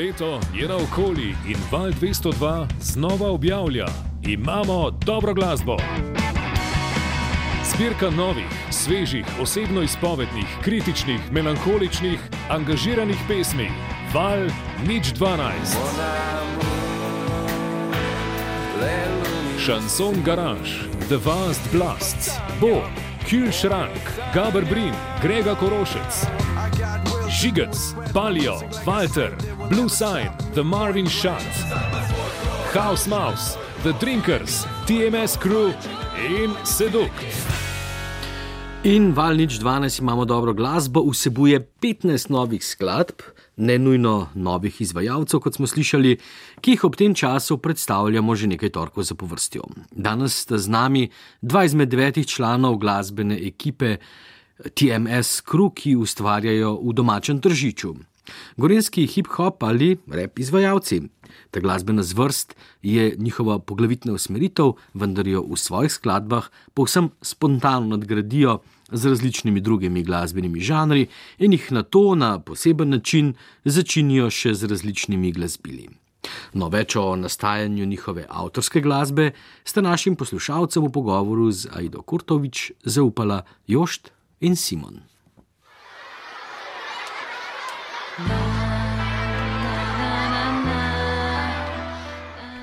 leto je na okoli in Val 202 znova objavlja: Imamo dobro glasbo. Zbirka novih, svežih, osebno izpovednih, kritičnih, melankoličnih, angažiranih pesmi. Val nič 12. Šanson Garage, The Vast Blasts, Bo, Kühlschrank, Gaber Brin, Grega Korošec, Žigec, Palio, Walter, Blue Sign, The Marvin Shot, House Mouse, The Drinkers, TMS Crew in Seduct. In Valnič 12 imamo dobro glasbo, vsebuje 15 novih skladb, ne nujno novih izvajalcev, kot smo slišali, ki jih ob tem času predstavljamo že nekaj torkov za povrstjo. Danes sta z nami dva izmed devetih članov glasbene ekipe TMS Crew, ki ustvarjajo v domačem tržiču. Gorenski hip-hop ali rap izvajalci. Ta glasbena zvrst je njihova poglavitna usmeritev, vendar jo v svojih skladbah povsem spontano nadgradijo z različnimi drugimi glasbenimi žanri in jih na to na poseben način začinijo še z različnimi glasbili. No, več o nastajanju njihove avtorske glasbe sta našim poslušalcem v pogovoru z Aido Kurtovič zaupala Jošt in Simon.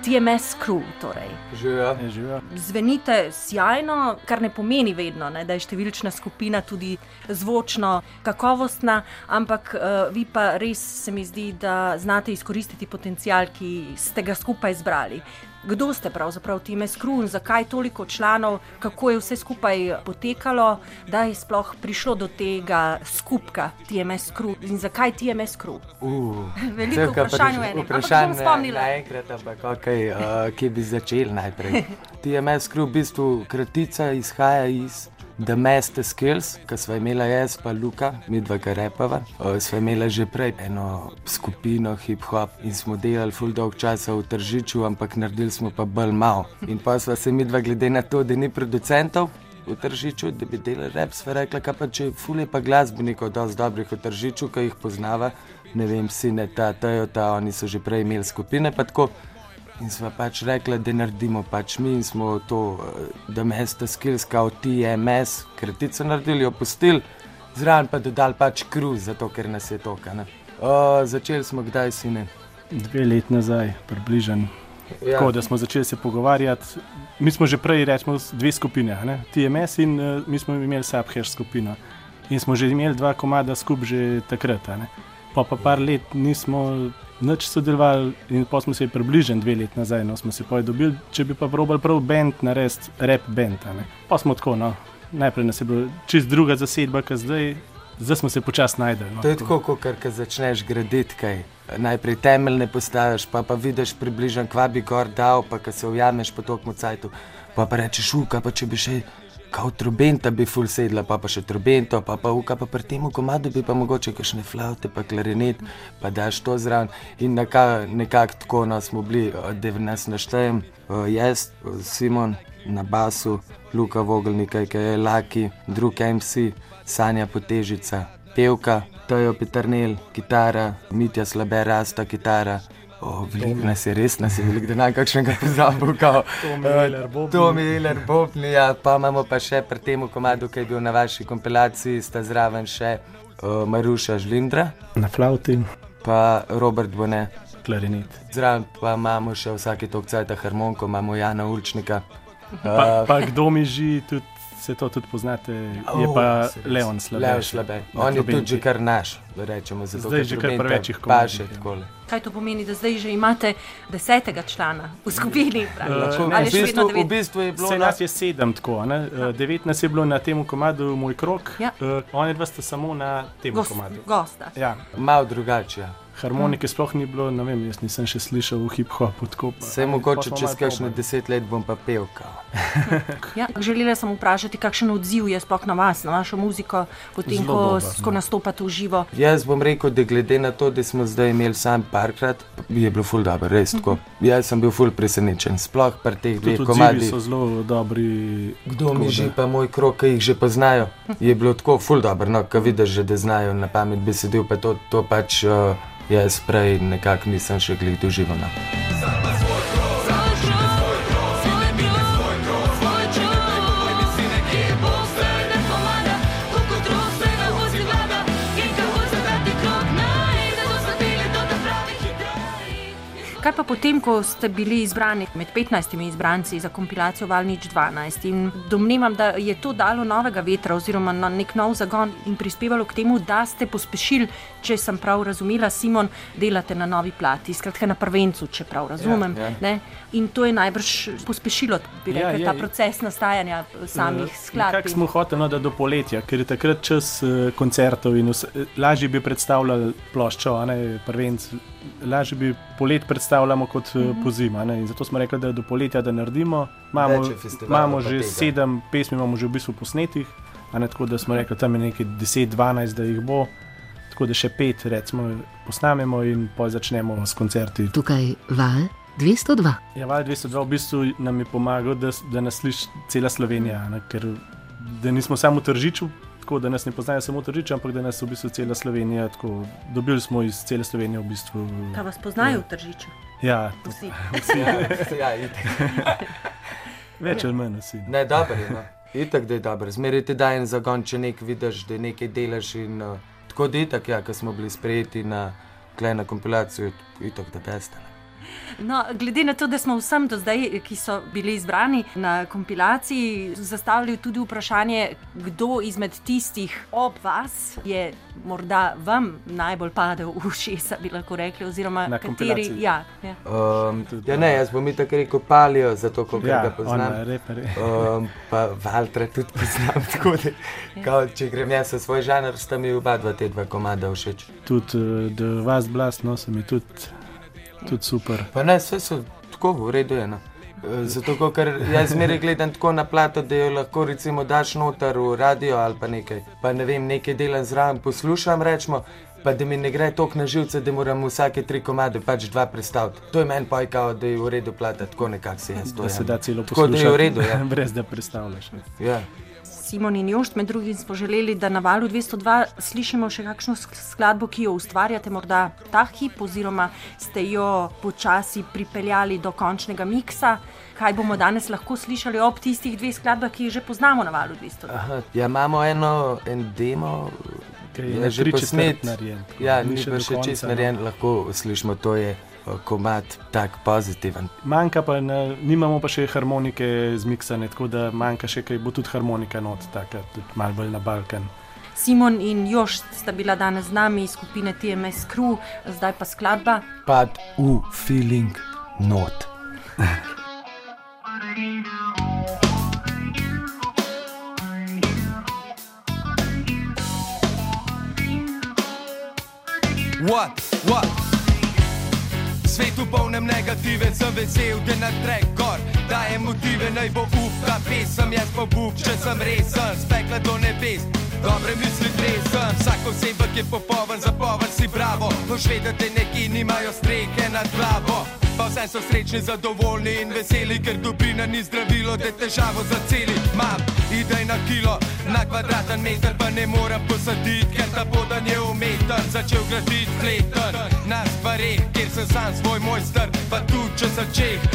TMS crew. Torej. Živijo. Zvenite sjajno, kar ne pomeni vedno, ne, da je številčna skupina tudi zvočno kakovostna, ampak uh, vi pa res se mi zdi, da znate izkoristiti potencial, ki ste ga skupaj zbrali. Kdo ste pravzaprav TMS crew in zakaj toliko članov, kako je vse skupaj potekalo, da je sploh prišlo do tega skupka TMS crew in zakaj TMS crew? Uh, Veliko vprašanj vpraš- enem, ampak vprašanj bom spomnila. Naenkrat, ampak okay, uh, kje bi začel najprej? TMS crew v bistvu kratica izhaja iz The Master Skills, ki smo imeli jaz pa Luka, mi dva ga repava. Uh, sva imela že prej eno skupino hip-hop in smo delali full dolg časa v tržiču, ampak naredili smo pa bolj malo. In pa sva se mi dva glede na to, da ni producentov. V tržiču, da bi delali rep, sva rekla, kaj pa če fulje pa glasbenikov, dosti dobrih v tržiču, ki jih poznava, ne vem, sine, ta, ta, ta, oni so že prej imeli skupine, pa tako. In sva pač rekla, da naredimo pač mi in smo to, eh, da mesta skills, kao TMS, kratico naredili, opustili, zraven pa dodali pač kruz, zato ker nas je to, kaj ne. Uh, začeli smo kdaj, sine? Dve leti nazaj, približno. Ja. Tako da smo začeli se pogovarjati. Mi smo že prej, s- dve skupine, ne? TMS in uh, mi smo imeli Subhash skupino. In smo že imeli dva komada skupaj že takrat. ne. Pa pa par let nismo nič sodelovali in pa smo se približali dve leti nazaj, no smo se pa dobili, če bi pa probali prav bend narediti, rap bend. Pa smo tako, no. Najprej nas je bilo čist druga zasedba, kot zdaj, zdaj smo se počasi najdeli. No. To je tako, kot kar začneš graditi kaj. Najprej temeljne postaviš, pa pa vidiš približno, kva bi gor dal, pa ko se ujameš po tokom cajtu, pa pa rečeš, uka, pa če bi še. Kao trobenta bi ful sedla, pa pa še trobento, pa pa uka, pa pri tem komadu bi pa mogoče kakšne flaute, pa klarinet, pa daš to zraven. In nekako nekak tako no, smo bili, eh, da nas naštejem, eh, jaz, eh, Simon na basu, Luka Vogelnika, ki je Laki, drug MC, Sanja Potežica, pevka, Tojo Petrnel, kitara, Mitja Slabe, Rasta, kitara. O, veliko nas je res, nas je veliko denar, kakšnega pozabil. kao, Tomi eh, Iler Bobni. Ja, pa imamo pa še pri tem komadu, ki je bil na vaši kompilaciji, sta zraven še uh, Maruša Žlindra, Na flauti, pa Robert Bone. klarinet. Zraven pa imamo še vsake toliko cajta harmoniko, imamo Jana Ulčnika. Pa, Uh, pa kdo mi že, tudi, se to tudi poznate, je Oh, pa se res. Leon Slabe. Leon Slabe. On je tudi že kar naš, rečemo. Zato, Zdaj že kar Paše komadih, ja. Kaj to pomeni, da zdaj že imate desetega člana v skupini? Eh, ne, v, bistvu, v bistvu je bilo Vse na- nas je sedem, tako, ne? Eh, devet nas je bilo na tem komadu, moj krok, Ja. uh, oni dva sta samo na tem Gost, komadu. gosta. Ja, malo drugače. Ja. Harmonike sploh ni bilo, ne vem, jaz nisem še slišal v hip-hopu. tako pa mogoče čez kakšne deset let bom pa pel. kao. Ja, želela sem vprašati, kakšen odziv je sploh na vas, na vašo muziko, potem, ko, ko no. nastopate v živo. Jaz bom rekel, da glede na to, da smo zdaj imeli sam parkrat, je bilo ful dobro, res tako. Jaz sem bil ful presenečen, sploh pri teh dveh komadih. so zelo dobri. Kdo mi že pa moj krok, ki jih že poznajo, je bilo tako ful dobro, no, ko vidiš, že, da znajo na pamet besedil, pa to, to pač uh, jaz prej nekako nisem še glih doživel. Pa potem, ko ste bili izbrani med 15 izbranci za kompilacijo Valnič 12 in domnevam, da je to dalo novega vetra oziroma na nek nov zagon in prispevalo k temu, da ste pospešili, če sem prav razumela, Simon, delate na novi plati, skratka na prvencu, če prav razumem. Ja, ja. ne? In to je najbrž pospešilo, bi Ja, rekel, je, ta je. proces nastajanja samih skladb. Kako smo hoteli, no, da do poletja, ker je takrat čas uh, koncertov in vse, lažje bi predstavljali ploščo, a ne prvenc. Lažje bi polet predstavljamo kot uh, po zima. ne, in Zato smo rekli, da do poletja da naredimo. Imamo, imamo že tega. sedem pesmi, imamo že v bistvu posnetih. a Ne, tako da smo rekli, tam je nekaj 10-12, da jih bo. Tako da še pet, recimo, posnamemo in pa začnemo s koncerti. Tukaj val 202. Ja, Val 202 v bistvu nam je pomagal, da, da nas sliši cela Slovenija. Ne, ker da nismo samo v Tržiču, tako da nas ne poznajo samo v Tržiču, ampak da nas v bistvu cela Slovenija. Tako, dobili smo iz cele Slovenije v bistvu. Pa vas poznajo v Tržiču. Ja, to, Vsi. Ja, itak. več ali manj vsi. Ne, dobro je. No. Itak, da je dobro. Zmeraj ti da en zagon, če nekaj vidiš, da nekaj delaš. In, uh, tako da itak, ja, ko smo bili sprejeti na klej na kompilacijo, itak da peste. No, glede na to, da smo vsem do zdaj, ki so bili izbrani na kompilaciji, zastavili tudi vprašanje, kdo izmed tistih ob vas je morda vam najbolj padel v ušesa, bi lahko rekli, oziroma Na kateri. Ja, ja. Um, ja, ne, jaz bom itak rekel palijo, zato ko Ja, ga poznam. Um, pa Valtra tudi poznam, tako da kao, če grem jaz v svoj žanr, sta mi oba dva te dva komada všeč. Tudi uh, The Vast Blast, no, se mi tudi, tudi super. Pa ne, vse so tako v redu. Je, no. E, Zato, ker jaz zmeraj gledam tako na plato, da jo lahko recimo daš noter v radio ali pa nekaj. Pa ne vem, nekaj delam zraven, poslušam, rečemo. Pa da mi ne gre toliko na živce, da moram vsake tri komade pač dva predstaviti. To je meni pojkao, da je v redu plata, tako nekako si jaz to Da se da celo Tako da je v redu. poslušati, Ja. brez da predstavljaš. ne. Ja. Simon in Jošt, med drugim smo želeli, da na valu 202 slišimo še kakšno sk- skladbo, ki jo ustvarjate morda ta hip, oziroma ste jo počasi pripeljali do končnega miksa. Kaj bomo danes lahko slišali ob tistih dveh skladbah, ki jih že poznamo na valu 202? Aha, ja, imamo eno, en demo, je je na že posnet. četrt narejen. Ja, Ni še pa še čist konca, no. narejen, lahko slišimo, to je komat tak pozitiven. Manjka pa, na, nimamo pa še harmonike zmiksane, tako da manjka še kaj, bo tudi harmonika not, taka, tudi malo bolj na Balkan. Simon in Jošt sta bila danes z nami iz skupine TMS Crew, zdaj pa skladba. Pad v feeling not. What, what? Svetu polnem negative, sem vesel, da na trek gor dajem motive, naj bo up ta pesem, jaz pa bub, če sem resen, spekla do nebes. Dobre misli tresen, vsak oseba, ki je popoln, zapoven si bravo, boš vedel, da neki nimajo strehe nad glavo. Vsem so srečni, zadovoljni in veseli, ker dobrina ni zdravilo, da težavo zaceli. Mam idej na kilo, na kvadraten meter pa ne morem posaditi, ker ta podan je umeten, začel graditi fleten. Na stvareh, kjer sem sam svoj mojster, pa tudi če sem čeh,